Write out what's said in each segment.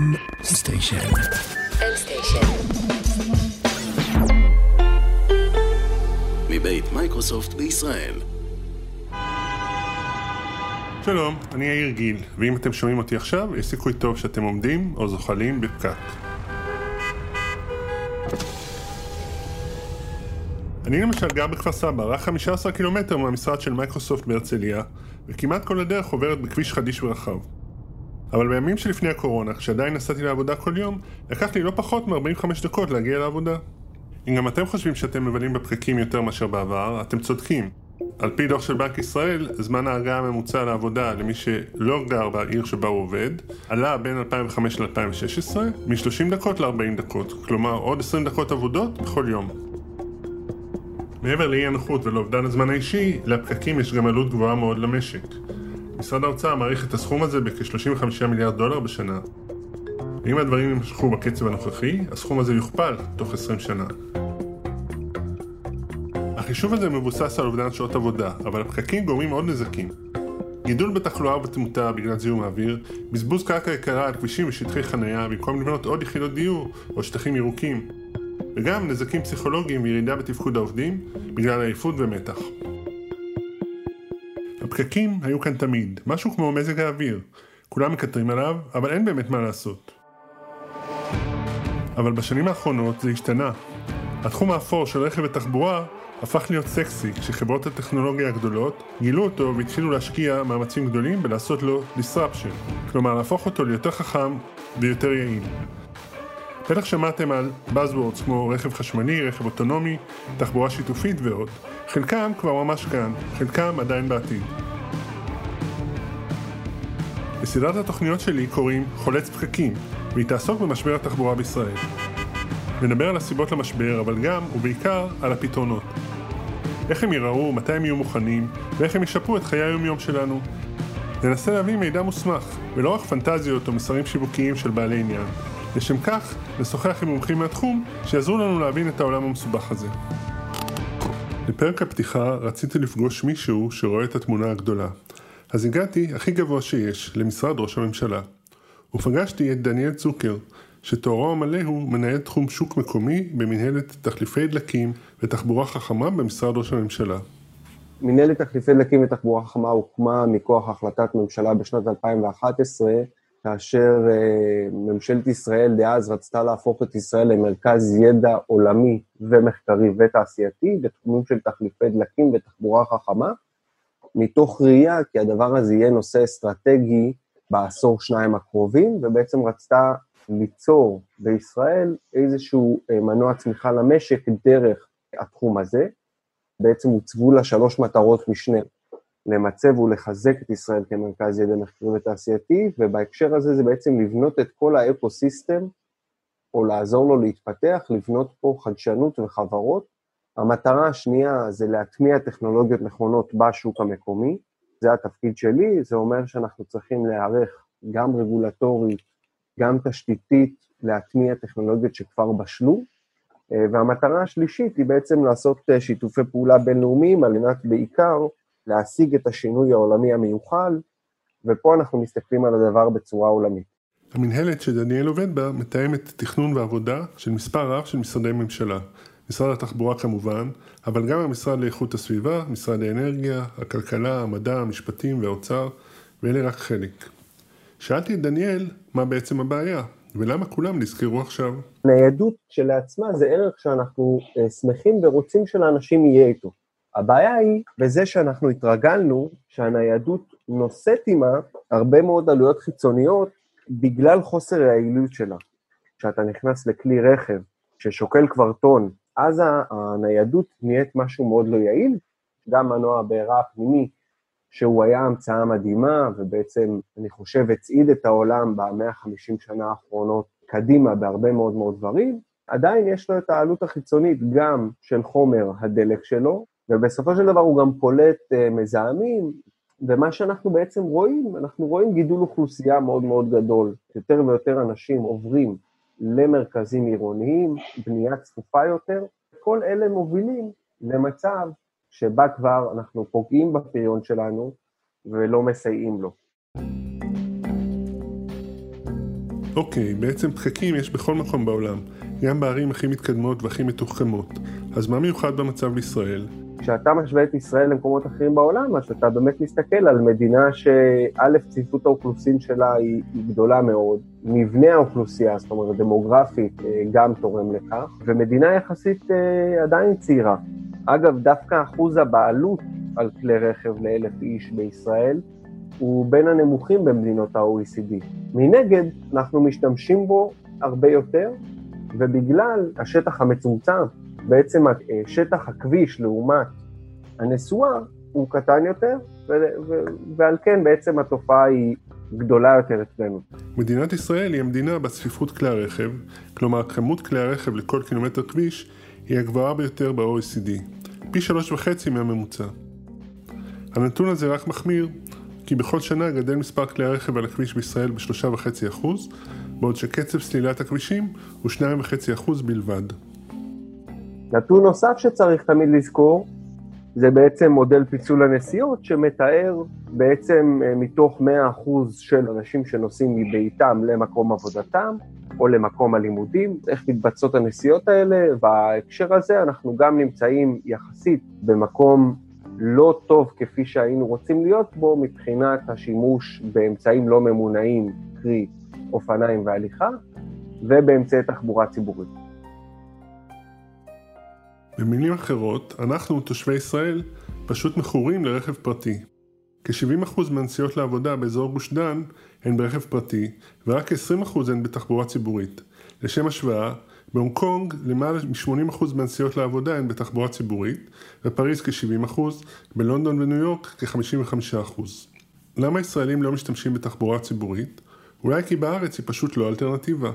M station. M station. מבית מייקרוסופט בישראל. שלום, אני יאיר גיל, ואם אתם שומעים אותי עכשיו, יש סיכוי טוב שאתם עומדים או זוחלים בפקק. אני למשל גר בכפר סבא, רק 15 קילומטר מהמשרד של מייקרוסופט בהרצליה, וכמעט כל הדרך עוברת בכביש חדיש ורחב. אבל בימים שלפני הקורונה, כשעדיין נסעתי לעבודה כל יום, לקח לי לא פחות מ-45 דקות להגיע לעבודה. אם גם אתם חושבים שאתם מבלים בפקקים יותר מאשר בעבר, אתם צודקים. על פי דוח של בנק ישראל, זמן ההגעה הממוצע לעבודה למי שלא גר בעיר שבה הוא עובד, עלה בין 2005 ל-2016 מ-30 דקות ל-40 דקות, כלומר עוד 20 דקות עבודות בכל יום. מעבר לאי הנוחות ולאובדן הזמן האישי, לפקקים יש גם עלות גבוהה מאוד למשק. משרד האוצר מעריך את הסכום הזה בכ-35 מיליארד דולר בשנה. ואם הדברים ימשכו בקצב הנוכחי, הסכום הזה יוכפל תוך 20 שנה. החישוב הזה מבוסס על אובדן שעות עבודה, אבל הפקקים גורמים עוד נזקים. גידול בתחלואה ובתמותה בגלל זיהום האוויר, בזבוז קרקע יקרה על כבישים ושטחי חניה במקום לבנות עוד יחידות דיור או שטחים ירוקים, וגם נזקים פסיכולוגיים וירידה בתפקוד העובדים בגלל עייפות ומתח. הפקקים היו כאן תמיד, משהו כמו מזג האוויר. כולם מקטרים עליו, אבל אין באמת מה לעשות. אבל בשנים האחרונות זה השתנה. התחום האפור של רכב ותחבורה הפך להיות סקסי כשחברות הטכנולוגיה הגדולות גילו אותו והתחילו להשקיע מאמצים גדולים ולעשות לו disruption, כלומר להפוך אותו ליותר חכם ויותר יעיל. בטח שמעתם על Buzzwords כמו רכב חשמלי, רכב אוטונומי, תחבורה שיתופית ועוד. חלקם כבר ממש כאן, חלקם עדיין בעתיד. בסדרת התוכניות שלי קוראים חולץ פקקים, והיא תעסוק במשבר התחבורה בישראל. נדבר על הסיבות למשבר, אבל גם, ובעיקר, על הפתרונות. איך הם ייראו, מתי הם יהיו מוכנים, ואיך הם ישפרו את חיי היום-יום שלנו. ננסה להביא מידע מוסמך, ולא רק פנטזיות או מסרים שיווקיים של בעלי עניין. לשם כך, נשוחח עם מומחים מהתחום, שיעזרו לנו להבין את העולם המסובך הזה. לפרק הפתיחה רציתי לפגוש מישהו שרואה את התמונה הגדולה. אז הגעתי הכי גבוה שיש, למשרד ראש הממשלה. ופגשתי את דניאל צוקר, שתוארו המלא הוא מנהל תחום שוק מקומי במנהלת תחליפי דלקים ותחבורה חכמה במשרד ראש הממשלה. מנהלת תחליפי דלקים ותחבורה חכמה הוקמה מכוח החלטת ממשלה בשנת 2011, כאשר uh, ממשלת ישראל דאז רצתה להפוך את ישראל למרכז ידע עולמי ומחקרי ותעשייתי בתחומים של תחליפי דלקים ותחבורה חכמה, מתוך ראייה כי הדבר הזה יהיה נושא אסטרטגי בעשור שניים הקרובים, ובעצם רצתה ליצור בישראל איזשהו אה, מנוע צמיחה למשק דרך התחום הזה. בעצם הוצבו לה שלוש מטרות משנה, למצב ולחזק את ישראל כמרכז ידע מחקרי ותעשייתי, ובהקשר הזה זה בעצם לבנות את כל האקו-סיסטם, או לעזור לו להתפתח, לבנות פה חדשנות וחברות. המטרה השנייה זה להטמיע טכנולוגיות נכונות בשוק המקומי, זה התפקיד שלי, זה אומר שאנחנו צריכים להיערך גם רגולטורית, גם תשתיתית, להטמיע טכנולוגיות שכבר בשלו, והמטרה השלישית היא בעצם לעשות אה, שיתופי פעולה בינלאומיים על מנת בעיקר להשיג את השינוי העולמי המיוחל, ופה אנחנו מסתכלים על הדבר בצורה עולמית. המנהלת שדניאל עובד בה מתאמת תכנון ועבודה של מספר רב של משרדי ממשלה. משרד התחבורה כמובן, אבל גם המשרד לאיכות הסביבה, משרד האנרגיה, הכלכלה, המדע, המשפטים והאוצר, ואלה רק חלק. שאלתי את דניאל מה בעצם הבעיה, ולמה כולם נזכרו עכשיו. ניידות כשלעצמה זה ערך שאנחנו uh, שמחים ורוצים שלאנשים יהיה איתו. הבעיה היא בזה שאנחנו התרגלנו שהניידות נושאת עימה הרבה מאוד עלויות חיצוניות בגלל חוסר היעילות שלה. כשאתה נכנס לכלי רכב ששוקל כבר טון, אז הניידות נהיית משהו מאוד לא יעיל, גם מנוע הבעירה הפנימי, שהוא היה המצאה מדהימה, ובעצם, אני חושב, הצעיד את העולם במאה ה-50 שנה האחרונות קדימה בהרבה מאוד מאוד דברים, עדיין יש לו את העלות החיצונית גם של חומר הדלק שלו, ובסופו של דבר הוא גם פולט uh, מזהמים, ומה שאנחנו בעצם רואים, אנחנו רואים גידול אוכלוסייה מאוד מאוד גדול. יותר ויותר אנשים עוברים למרכזים עירוניים, בנייה צפופה יותר, כל אלה מובילים למצב שבה כבר אנחנו פוגעים בפריון שלנו ולא מסייעים לו. אוקיי, בעצם פקקים יש בכל מקום בעולם, גם בערים הכי מתקדמות והכי מתוחכמות. אז מה מיוחד במצב בישראל? כשאתה משווה את ישראל למקומות אחרים בעולם, אז אתה באמת מסתכל על מדינה שא', צפיפות האוכלוסין שלה היא, היא גדולה מאוד, מבנה האוכלוסייה, זאת אומרת דמוגרפית, אה, גם תורם לכך, ומדינה יחסית אה, עדיין צעירה. אגב, דווקא אחוז הבעלות על כלי רכב לאלף איש בישראל הוא בין הנמוכים במדינות ה-OECD. מנגד, אנחנו משתמשים בו הרבה יותר, ובגלל השטח המצומצם, בעצם שטח הכביש לעומת הנסועה הוא קטן יותר, ועל כן בעצם התופעה היא גדולה יותר אצלנו. מדינת ישראל היא המדינה בצפיפות כלי הרכב, כלומר כמות כלי הרכב לכל קילומטר כביש היא הגבוהה ביותר ב-OECD, פי שלוש וחצי מהממוצע. הנתון הזה רק מחמיר, כי בכל שנה גדל מספר כלי הרכב על הכביש בישראל בשלושה וחצי אחוז, בעוד שקצב סלילת הכבישים הוא שניים וחצי אחוז בלבד. נתון נוסף שצריך תמיד לזכור, זה בעצם מודל פיצול הנסיעות שמתאר בעצם אה, מתוך 100% של אנשים שנוסעים מביתם למקום עבודתם או למקום הלימודים, איך מתבצעות הנסיעות האלה, בהקשר הזה אנחנו גם נמצאים יחסית במקום לא טוב כפי שהיינו רוצים להיות בו מבחינת השימוש באמצעים לא ממונעים, קרי אופניים והליכה, ובאמצעי תחבורה ציבורית. במילים אחרות, אנחנו, תושבי ישראל, פשוט מכורים לרכב פרטי. כ-70% מהנסיעות לעבודה באזור גוש דן הן ברכב פרטי, ורק כ-20% הן בתחבורה ציבורית. לשם השוואה, בהונג קונג למעלה מ-80% מהנסיעות לעבודה הן בתחבורה ציבורית, בפריז כ-70%, בלונדון וניו יורק כ-55%. למה ישראלים לא משתמשים בתחבורה ציבורית? אולי כי בארץ היא פשוט לא אלטרנטיבה.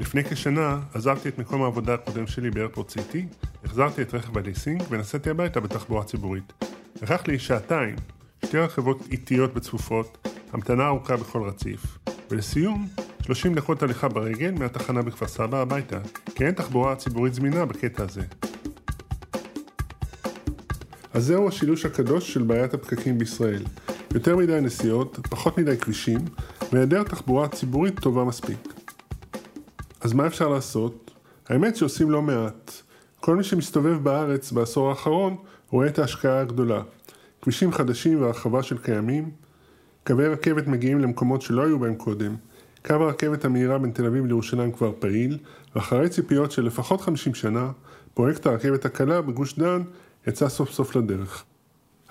לפני כשנה עזבתי את מקום העבודה הקודם שלי באיירפורט סיטי, החזרתי את רכב הליסינג ונסעתי הביתה בתחבורה ציבורית. לקח לי שעתיים, שתי רכבות איטיות וצפופות, המתנה ארוכה בכל רציף, ולסיום, 30 דקות הליכה ברגל מהתחנה בכפר סבא הביתה, כי אין תחבורה ציבורית זמינה בקטע הזה. אז זהו השילוש הקדוש של בעיית הפקקים בישראל. יותר מדי נסיעות, פחות מדי כבישים, והיעדר תחבורה ציבורית טובה מספיק. אז מה אפשר לעשות? האמת שעושים לא מעט. כל מי שמסתובב בארץ בעשור האחרון רואה את ההשקעה הגדולה. כבישים חדשים והרחבה של קיימים, קווי רכבת מגיעים למקומות שלא היו בהם קודם, קו הרכבת המהירה בין תל אביב לירושלים כבר פעיל, ואחרי ציפיות של לפחות 50 שנה, פרויקט הרכבת הקלה בגוש דן יצא סוף סוף לדרך.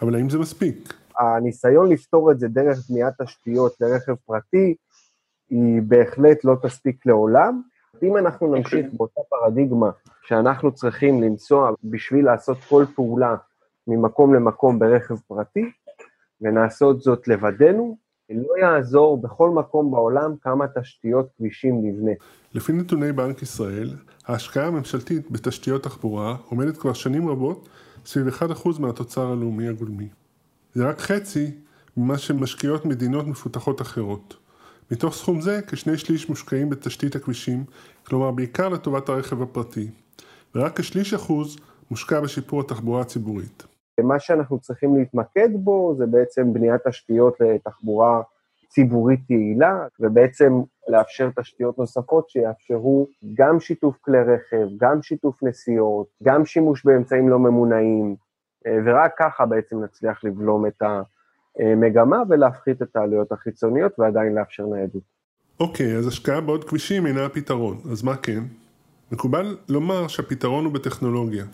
אבל האם זה מספיק? הניסיון לפתור את זה דרך בניית תשתיות לרכב פרטי, היא בהחלט לא תספיק לעולם. אם אנחנו נמשיך באותה פרדיגמה שאנחנו צריכים לנסוע בשביל לעשות כל פעולה ממקום למקום ברכב פרטי, ונעשות זאת לבדנו, לא יעזור בכל מקום בעולם כמה תשתיות כבישים נבנה. לפי נתוני בנק ישראל, ההשקעה הממשלתית בתשתיות תחבורה עומדת כבר שנים רבות סביב 1% מהתוצר הלאומי הגולמי. זה רק חצי ממה שמשקיעות מדינות מפותחות אחרות. מתוך סכום זה, כשני שליש מושקעים בתשתית הכבישים, כלומר בעיקר לטובת הרכב הפרטי, ורק כשליש אחוז מושקע בשיפור התחבורה הציבורית. מה שאנחנו צריכים להתמקד בו זה בעצם בניית תשתיות לתחבורה ציבורית יעילה, ובעצם לאפשר תשתיות נוספות שיאפשרו גם שיתוף כלי רכב, גם שיתוף נסיעות, גם שימוש באמצעים לא ממונעים, ורק ככה בעצם נצליח לבלום את המגמה ולהפחית את העלויות החיצוניות ועדיין לאפשר ניידות. אוקיי, okay, אז השקעה בעוד כבישים אינה הפתרון, אז מה כן? מקובל לומר שהפתרון הוא בטכנולוגיה.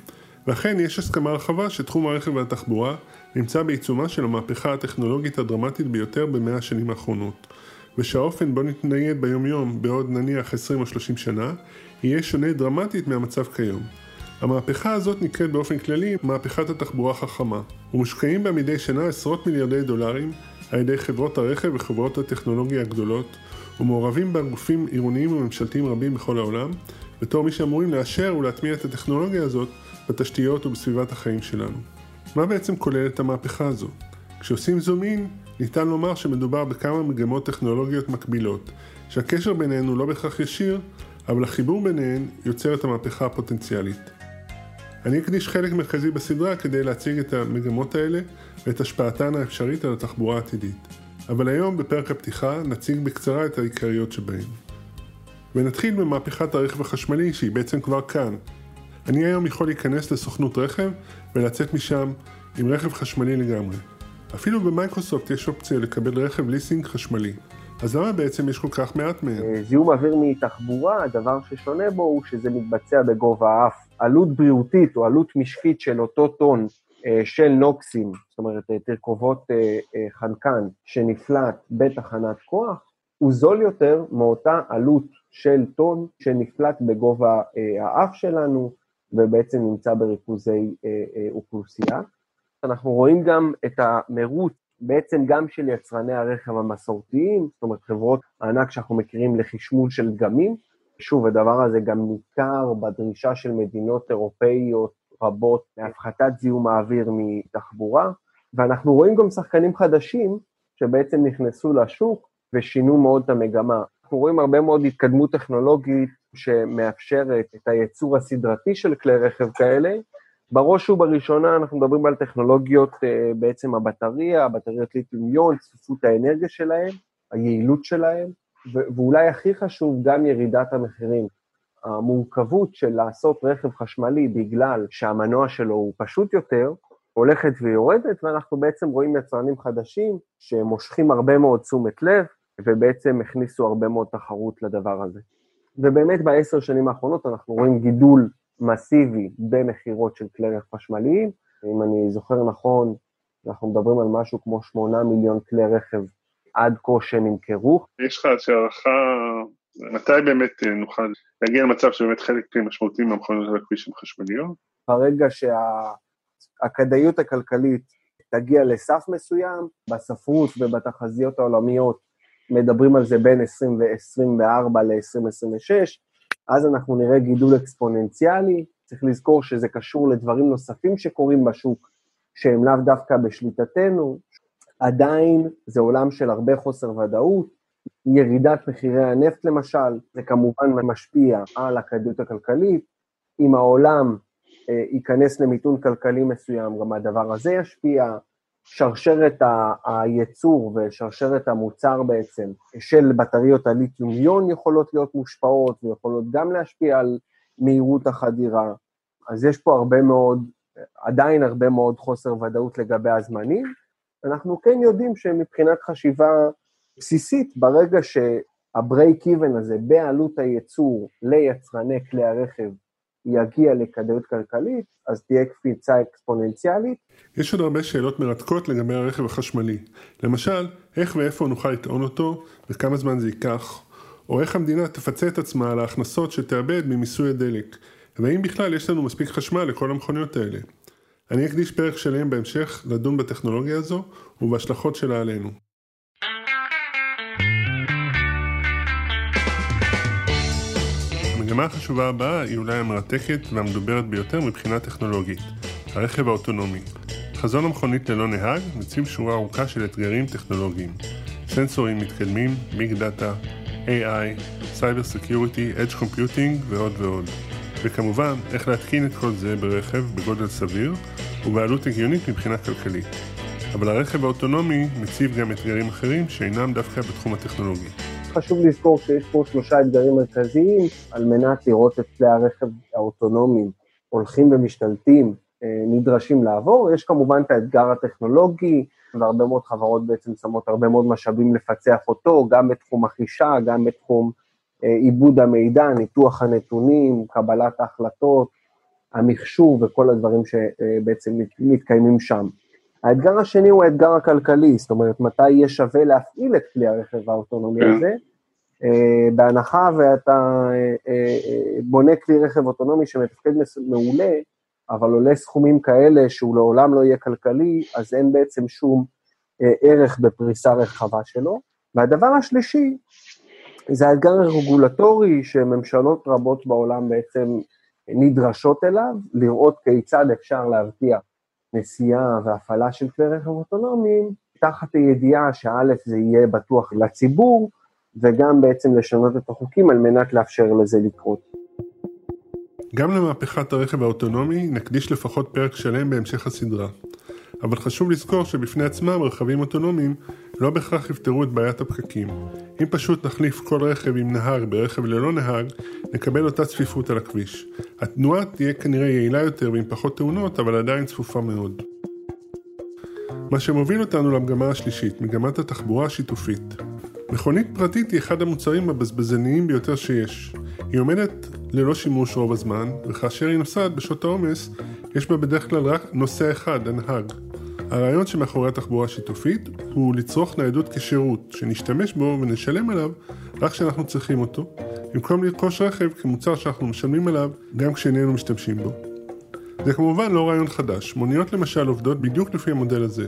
ואכן יש הסכמה רחבה שתחום הרכב והתחבורה נמצא בעיצומה של המהפכה הטכנולוגית הדרמטית ביותר במאה השנים האחרונות, ושהאופן בו נתנייד ביומיום בעוד נניח 20 או 30 שנה, יהיה שונה דרמטית מהמצב כיום. המהפכה הזאת נקראת באופן כללי מהפכת התחבורה החכמה, ומושקעים בה מדי שנה עשרות מיליארדי דולרים על ידי חברות הרכב וחברות הטכנולוגיה הגדולות, ומעורבים בה גופים עירוניים וממשלתיים רבים בכל העולם, בתור מי שאמורים לאשר ולהטמיע את הטכנולוגיה הזאת בתשתיות ובסביבת החיים שלנו. מה בעצם כוללת המהפכה הזו? כשעושים זום אין, ניתן לומר שמדובר בכמה מגמות טכנולוגיות מקבילות, שהקשר ביניהן הוא לא בהכרח ישיר, אבל החיבור ביניהן יוצר את המהפכה הפוטנציאלית. אני אקדיש חלק מרכזי בסדרה כדי להציג את המגמות האלה ואת השפעתן האפשרית על התחבורה העתידית. אבל היום בפרק הפתיחה נציג בקצרה את העיקריות שבהן. ונתחיל במהפכת הרכב החשמלי שהיא בעצם כבר כאן. אני היום יכול להיכנס לסוכנות רכב ולצאת משם עם רכב חשמלי לגמרי. אפילו במייקרוסופט יש אופציה לקבל רכב ליסינג חשמלי. אז למה בעצם יש כל כך מעט מהם? אה, זיהום אוויר מתחבורה, הדבר ששונה בו הוא שזה מתבצע בגובה האף. עלות בריאותית או עלות משקית של אותו טון אה, של נוקסים, זאת אומרת אה, תרכובות חנקן שנפלט בתחנת כוח, הוא זול יותר מאותה עלות של טון שנפלט בגובה האף שלנו ובעצם נמצא בריכוזי אוכלוסייה. אנחנו רואים גם את המרוץ בעצם גם של יצרני הרכב המסורתיים, זאת אומרת חברות הענק שאנחנו מכירים לחשמול של דגמים. שוב, הדבר הזה גם ניכר בדרישה של מדינות אירופאיות רבות להפחתת זיהום האוויר מתחבורה, ואנחנו רואים גם שחקנים חדשים שבעצם נכנסו לשוק ושינו מאוד את המגמה. אנחנו רואים הרבה מאוד התקדמות טכנולוגית שמאפשרת את הייצור הסדרתי של כלי רכב כאלה, בראש ובראשונה אנחנו מדברים על טכנולוגיות אה, בעצם הבטריה, הבטריות ליטיומיון, צפיפות האנרגיה שלהם, היעילות שלהם, ואולי הכי חשוב, גם ירידת המחירים. המורכבות של לעשות רכב חשמלי בגלל שהמנוע שלו הוא פשוט יותר, הולכת ויורדת, ואנחנו בעצם רואים יצרנים חדשים שמושכים הרבה מאוד תשומת לב, ובעצם הכניסו הרבה מאוד תחרות לדבר הזה. ובאמת בעשר שנים האחרונות אנחנו רואים גידול מסיבי במכירות של כלי רכב חשמליים. אם אני זוכר נכון, אנחנו מדברים על משהו כמו 8 מיליון כלי רכב עד כה שנמכרו. יש לך איזושהי הערכה, מתי באמת אה, נוכל להגיע למצב שבאמת חלק משמעותי מהמכונות על הכביש הם חשמליות? ברגע שהכדאיות הכלכלית תגיע לסף מסוים, בספרות ובתחזיות העולמיות מדברים על זה בין 2024 ל-2026, אז אנחנו נראה גידול אקספוננציאלי, צריך לזכור שזה קשור לדברים נוספים שקורים בשוק, שהם לאו דווקא בשליטתנו, עדיין זה עולם של הרבה חוסר ודאות, ירידת מחירי הנפט למשל, זה כמובן משפיע על הכדאיות הכלכלית, אם העולם אה, ייכנס למיתון כלכלי מסוים, גם הדבר הזה ישפיע, שרשרת הייצור ושרשרת המוצר בעצם של בטריות הליתיומיון יכולות להיות מושפעות ויכולות גם להשפיע על מהירות החדירה. אז יש פה הרבה מאוד, עדיין הרבה מאוד חוסר ודאות לגבי הזמנים. אנחנו כן יודעים שמבחינת חשיבה בסיסית, ברגע שהברייק איבן הזה בעלות הייצור ליצרני כלי הרכב יגיע לכדאיות כלכלית, אז תהיה קפיצה אקספוננציאלית. יש עוד הרבה שאלות מרתקות לגבי הרכב החשמלי. למשל, איך ואיפה נוכל לטעון אותו, וכמה זמן זה ייקח, או איך המדינה תפצה את עצמה על ההכנסות שתאבד ממיסוי הדלק, והאם בכלל יש לנו מספיק חשמל לכל המכוניות האלה. אני אקדיש פרק שלם בהמשך לדון בטכנולוגיה הזו ובהשלכות שלה עלינו. המגמה החשובה הבאה היא אולי המרתקת והמדוברת ביותר מבחינה טכנולוגית, הרכב האוטונומי. חזון המכונית ללא נהג מציב שורה ארוכה של אתגרים טכנולוגיים. סנסורים מתקדמים, big data, AI, cyber security, edge computing ועוד ועוד. וכמובן, איך להתקין את כל זה ברכב בגודל סביר ובעלות הגיונית מבחינה כלכלית. אבל הרכב האוטונומי מציב גם אתגרים אחרים שאינם דווקא בתחום הטכנולוגי. חשוב לזכור שיש פה שלושה אתגרים מרכזיים על מנת לראות את כלי הרכב האוטונומיים הולכים ומשתלטים, אה, נדרשים לעבור. יש כמובן את האתגר הטכנולוגי, והרבה מאוד חברות בעצם שמות הרבה מאוד משאבים לפצח אותו, גם בתחום החישה, גם בתחום אה, עיבוד המידע, ניתוח הנתונים, קבלת ההחלטות, המחשוב וכל הדברים שבעצם מתקיימים שם. האתגר השני הוא האתגר הכלכלי, זאת אומרת, מתי יהיה שווה להפעיל את כלי הרכב האוטונומי כן. הזה, אה, בהנחה ואתה אה, אה, בונה כלי רכב אוטונומי שמתפקד מעולה, אבל עולה סכומים כאלה שהוא לעולם לא יהיה כלכלי, אז אין בעצם שום ערך בפריסה רחבה שלו. והדבר השלישי, זה האתגר הרגולטורי שממשלות רבות בעולם בעצם נדרשות אליו, לראות כיצד אפשר להבטיח נסיעה והפעלה של כלי רכב אוטונומיים, תחת הידיעה שא' זה יהיה בטוח לציבור, וגם בעצם לשנות את החוקים על מנת לאפשר לזה לקרות. גם למהפכת הרכב האוטונומי נקדיש לפחות פרק שלם בהמשך הסדרה. אבל חשוב לזכור שבפני עצמם רכבים אוטונומיים לא בהכרח יפתרו את בעיית הפקקים. אם פשוט נחליף כל רכב עם נהג ברכב ללא נהג, נקבל אותה צפיפות על הכביש. התנועה תהיה כנראה יעילה יותר ועם פחות תאונות, אבל עדיין צפופה מאוד. מה שמוביל אותנו למגמה השלישית, מגמת התחבורה השיתופית. מכונית פרטית היא אחד המוצרים הבזבזניים ביותר שיש. היא עומדת ללא שימוש רוב הזמן, וכאשר היא נוסעת בשעות העומס, יש בה בדרך כלל רק נוסע אחד, הנהג. הרעיון שמאחורי התחבורה השיתופית הוא לצרוך ניידות כשירות, שנשתמש בו ונשלם עליו רק כשאנחנו צריכים אותו, במקום לרכוש רכב כמוצר שאנחנו משלמים עליו גם כשאיננו משתמשים בו. זה כמובן לא רעיון חדש, מוניות למשל עובדות בדיוק לפי המודל הזה,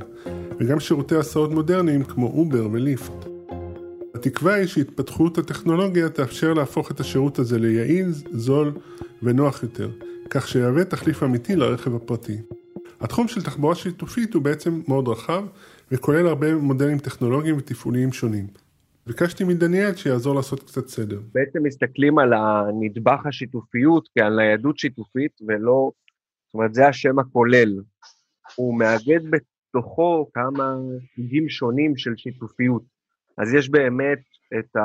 וגם שירותי הסעות מודרניים כמו אובר וליפט. התקווה היא שהתפתחות הטכנולוגיה תאפשר להפוך את השירות הזה ליעיל, זול ונוח יותר, כך שיהווה תחליף אמיתי לרכב הפרטי. התחום של תחבורה שיתופית הוא בעצם מאוד רחב, וכולל הרבה מודלים טכנולוגיים ותפעוליים שונים. ביקשתי מדניאל שיעזור לעשות קצת סדר. בעצם מסתכלים על הנדבך השיתופיות כעל ניידות שיתופית, ולא, זאת אומרת, זה השם הכולל. הוא מאגד בתוכו כמה סוגים שונים של שיתופיות. אז יש באמת את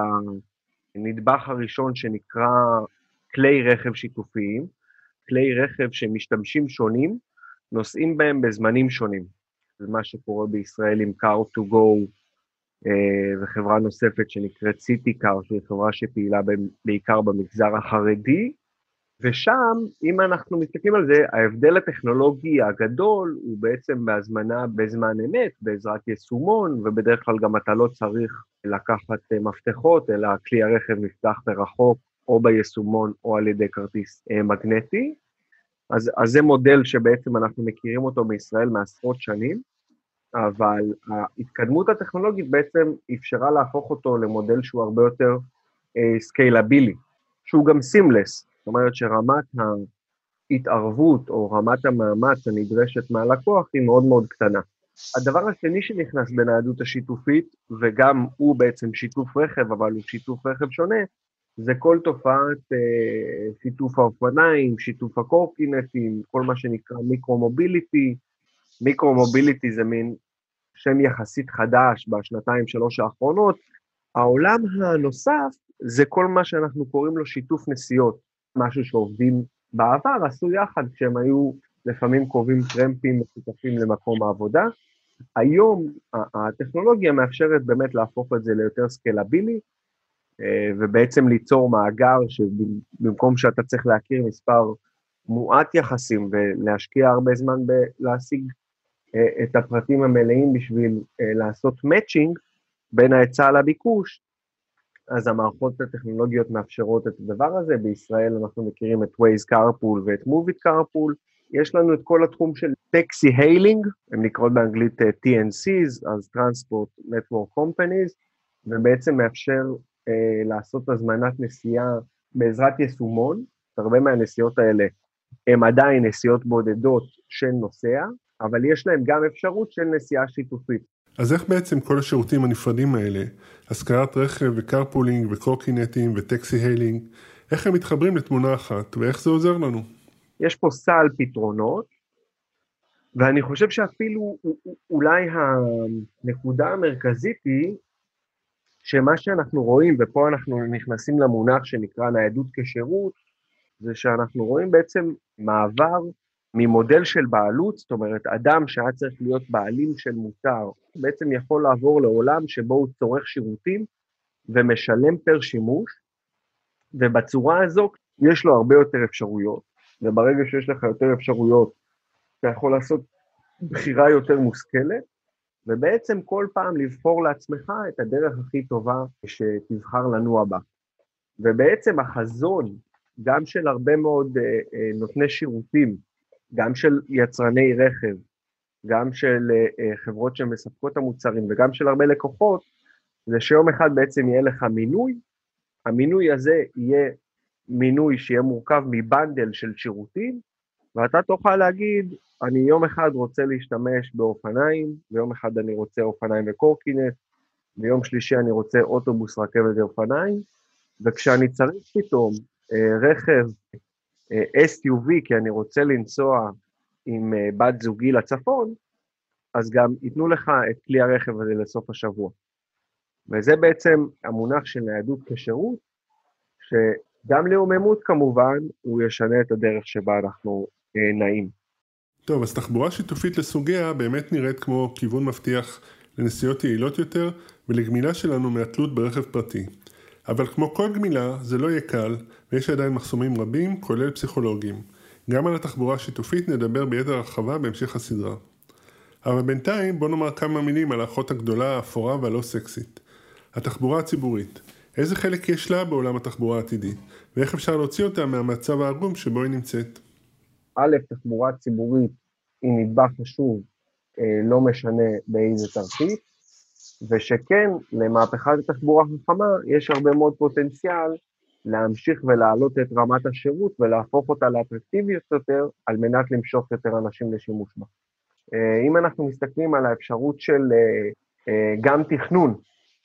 הנדבך הראשון שנקרא כלי רכב שיתופיים, כלי רכב שמשתמשים שונים, נוסעים בהם בזמנים שונים. זה מה שקורה בישראל עם car2go אה, וחברה נוספת שנקראת CityCar, שהיא חברה שפעילה בעיקר במגזר החרדי, ושם, אם אנחנו מסתכלים על זה, ההבדל הטכנולוגי הגדול הוא בעצם בהזמנה בזמן אמת, בעזרת יישומון, ובדרך כלל גם אתה לא צריך לקחת אה, מפתחות, אלא כלי הרכב נפתח מרחוק, או ביישומון או על ידי כרטיס אה, מגנטי. אז, אז זה מודל שבעצם אנחנו מכירים אותו בישראל מעשרות שנים, אבל ההתקדמות הטכנולוגית בעצם אפשרה להפוך אותו למודל שהוא הרבה יותר scalable, uh, שהוא גם seamless, זאת אומרת שרמת ההתערבות או רמת המאמץ הנדרשת מהלקוח היא מאוד מאוד קטנה. הדבר השני שנכנס בניידות השיתופית, וגם הוא בעצם שיתוף רכב, אבל הוא שיתוף רכב שונה, זה כל תופעת אה, שיתוף האופניים, שיתוף הקורקינטים, כל מה שנקרא micro-mobility. micro-mobility זה מין שם יחסית חדש בשנתיים שלוש האחרונות. העולם הנוסף זה כל מה שאנחנו קוראים לו שיתוף נסיעות, משהו שעובדים בעבר עשו יחד כשהם היו לפעמים קובעים טרמפים משותפים למקום העבודה. היום הטכנולוגיה מאפשרת באמת להפוך את זה ליותר סקלבילי, ובעצם ליצור מאגר שבמקום שאתה צריך להכיר מספר מועט יחסים ולהשקיע הרבה זמן בלהשיג אה, את הפרטים המלאים בשביל אה, לעשות מאצ'ינג בין ההיצע לביקוש, אז המערכות הטכנולוגיות מאפשרות את הדבר הזה, בישראל אנחנו מכירים את Waze carpool ואת Move it carpool, יש לנו את כל התחום של טקסי היילינג, הם נקראות באנגלית TNCs, אז Transport Network Companies, ובעצם מאפשר אה, לעשות הזמנת נסיעה בעזרת יישומון, הרבה מהנסיעות האלה הן עדיין נסיעות בודדות של נוסע, אבל יש להם גם אפשרות של נסיעה שיתופית. אז איך בעצם כל השירותים הנפרדים האלה, השכרת רכב ו carpooling וקורקינטים ו taxi hailing, איך הם מתחברים לתמונה אחת ואיך זה עוזר לנו? יש פה סל פתרונות, ואני חושב שאפילו אולי הנקודה המרכזית היא שמה שאנחנו רואים, ופה אנחנו נכנסים למונח שנקרא ניידות כשירות, זה שאנחנו רואים בעצם מעבר ממודל של בעלות, זאת אומרת, אדם שהיה צריך להיות בעלים של מוצר, בעצם יכול לעבור לעולם שבו הוא צורך שירותים ומשלם פר שימוש, ובצורה הזו יש לו הרבה יותר אפשרויות, וברגע שיש לך יותר אפשרויות, אתה יכול לעשות בחירה יותר מושכלת, ובעצם כל פעם לבחור לעצמך את הדרך הכי טובה שתבחר לנוע בה. ובעצם החזון, גם של הרבה מאוד uh, uh, נותני שירותים, גם של יצרני רכב, גם של uh, חברות שמספקות המוצרים וגם של הרבה לקוחות, זה שיום אחד בעצם יהיה לך מינוי, המינוי הזה יהיה מינוי שיהיה מורכב מבנדל של שירותים, ואתה תוכל להגיד, אני יום אחד רוצה להשתמש באופניים, ויום אחד אני רוצה אופניים וקורקינט, ויום שלישי אני רוצה אוטובוס, רכבת ואופניים, וכשאני צריך פתאום אה, רכב אה, SUV, כי אני רוצה לנסוע עם אה, בת זוגי לצפון, אז גם ייתנו לך את כלי הרכב הזה לסוף השבוע. וזה בעצם המונח של ניידות כשירות, שגם לאוממות כמובן, הוא ישנה את הדרך שבה אנחנו נעים. טוב, אז תחבורה שיתופית לסוגיה באמת נראית כמו כיוון מבטיח לנסיעות יעילות יותר ולגמילה שלנו מהתלות ברכב פרטי. אבל כמו כל גמילה, זה לא יהיה קל, ויש עדיין מחסומים רבים, כולל פסיכולוגיים. גם על התחבורה השיתופית נדבר ביתר הרחבה בהמשך הסדרה. אבל בינתיים בוא נאמר כמה מילים על האחות הגדולה, האפורה והלא סקסית. התחבורה הציבורית. איזה חלק יש לה בעולם התחבורה העתידית, ואיך אפשר להוציא אותה מהמצב העגום שבו היא נמצאת? א', תחבורה ציבורית היא נדבך חשוב, אה, לא משנה באיזה תרחיש, ושכן, למהפכת התחבורה החכמה יש הרבה מאוד פוטנציאל להמשיך ולהעלות את רמת השירות ולהפוך אותה לאטרקטיבית יותר, על מנת למשוך יותר אנשים לשימוש בה. אה, אם אנחנו מסתכלים על האפשרות של אה, גם תכנון,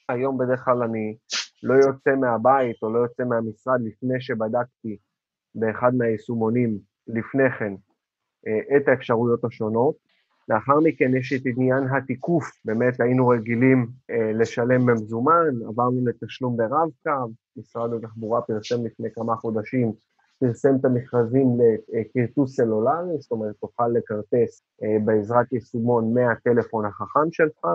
היום בדרך כלל אני לא יוצא מהבית או לא יוצא מהמשרד לפני שבדקתי באחד מהיישומונים לפני כן אה, את האפשרויות השונות. לאחר מכן יש את עניין התיקוף, באמת היינו רגילים אה, לשלם במזומן, עברנו לתשלום ברב-קו, משרד התחבורה פרסם לפני כמה חודשים, פרסם את המכרזים לכרטוס סלולרי, זאת אומרת תוכל לכרטס אה, בעזרת יישומון מהטלפון החכם שלך,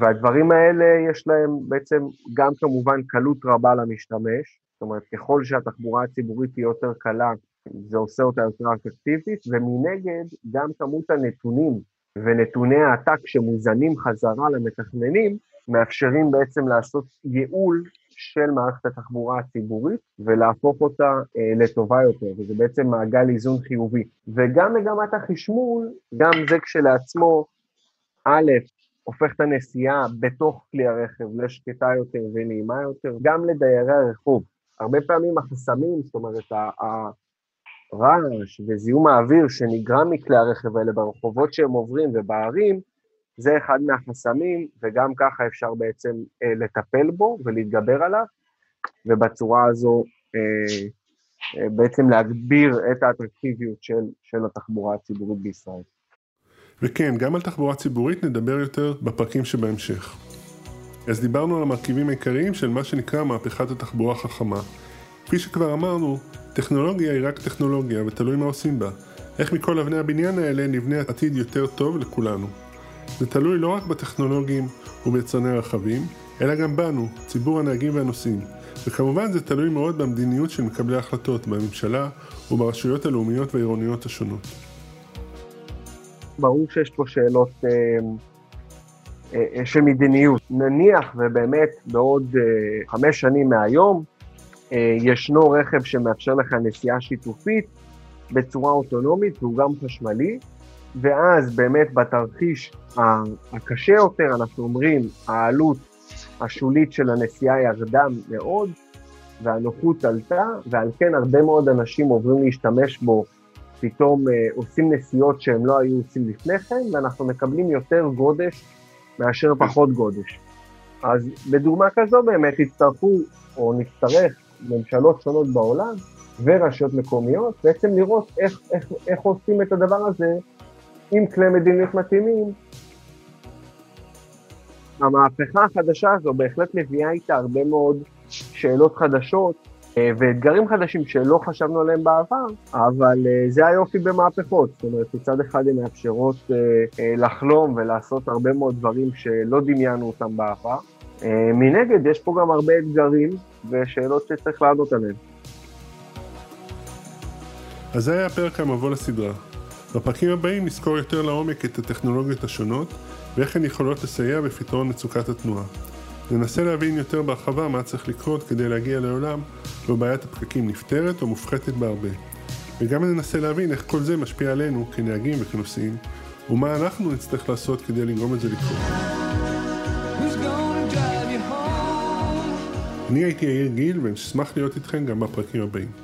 והדברים האלה יש להם בעצם גם כמובן קלות רבה למשתמש, זאת אומרת ככל שהתחבורה הציבורית היא יותר קלה זה עושה אותה יותר אטרקטיבית, ומנגד גם כמות הנתונים ונתוני העתק שמוזנים חזרה למתכננים, מאפשרים בעצם לעשות ייעול של מערכת התחבורה הציבורית ולהפוך אותה אה, לטובה יותר, וזה בעצם מעגל איזון חיובי. וגם מגמת החשמול, גם זה כשלעצמו, א', הופך את הנסיעה בתוך כלי הרכב לשקטה יותר ונעימה יותר, גם לדיירי הרחוב. הרבה פעמים החסמים, זאת אומרת, רעש וזיהום האוויר שנגרם מכלי הרכב האלה ברחובות שהם עוברים ובערים, זה אחד מהחסמים, וגם ככה אפשר בעצם אה, לטפל בו ולהתגבר עליו, ובצורה הזו אה, אה, בעצם להגביר את האטרקטיביות של, של התחבורה הציבורית בישראל. וכן, גם על תחבורה ציבורית נדבר יותר בפרקים שבהמשך. אז דיברנו על המרכיבים העיקריים של מה שנקרא מהפכת התחבורה החכמה. כפי שכבר אמרנו, טכנולוגיה היא רק טכנולוגיה, ותלוי מה עושים בה. איך מכל אבני הבניין האלה נבנה עתיד יותר טוב לכולנו. זה תלוי לא רק בטכנולוגים וביצרני הרכבים, אלא גם בנו, ציבור הנהגים והנוסעים. וכמובן זה תלוי מאוד במדיניות של מקבלי ההחלטות בממשלה וברשויות הלאומיות והעירוניות השונות. ברור שיש פה שאלות אה, אה, של מדיניות. נניח ובאמת בעוד אה, חמש שנים מהיום, אה, ישנו רכב שמאפשר לך נסיעה שיתופית בצורה אוטונומית והוא גם חשמלי, ואז באמת בתרחיש הקשה יותר אנחנו אומרים העלות השולית של הנסיעה ירדה מאוד והנוחות עלתה, ועל כן הרבה מאוד אנשים עוברים להשתמש בו, פתאום אה, עושים נסיעות שהם לא היו עושים לפני כן, ואנחנו מקבלים יותר גודש מאשר פחות גודש. אז בדוגמה כזו באמת יצטרכו, או נצטרך, ממשלות שונות בעולם ורשויות מקומיות, בעצם לראות איך, איך, איך עושים את הדבר הזה עם כלי מדיניות מתאימים. המהפכה החדשה הזו בהחלט מביאה איתה הרבה מאוד שאלות חדשות אה, ואתגרים חדשים שלא חשבנו עליהם בעבר, אבל אה, זה היופי במהפכות, זאת אומרת מצד אחד הן מאפשרות אה, לחלום ולעשות הרבה מאוד דברים שלא דמיינו אותם בעבר, מנגד יש פה גם הרבה אתגרים ושאלות שצריך לענות עליהן. אז זה היה הפרק המבוא לסדרה. בפרקים הבאים נזכור יותר לעומק את הטכנולוגיות השונות ואיך הן יכולות לסייע בפתרון מצוקת התנועה. ננסה להבין יותר בהרחבה מה צריך לקרות כדי להגיע לעולם בו בעיית הפקקים נפתרת או מופחתת בהרבה. וגם ננסה להבין איך כל זה משפיע עלינו כנהגים וכנוסעים, ומה אנחנו נצטרך לעשות כדי לגרום את זה לקרות. אני הייתי יאיר גיל ואשמח להיות איתכם גם בפרקים הבאים.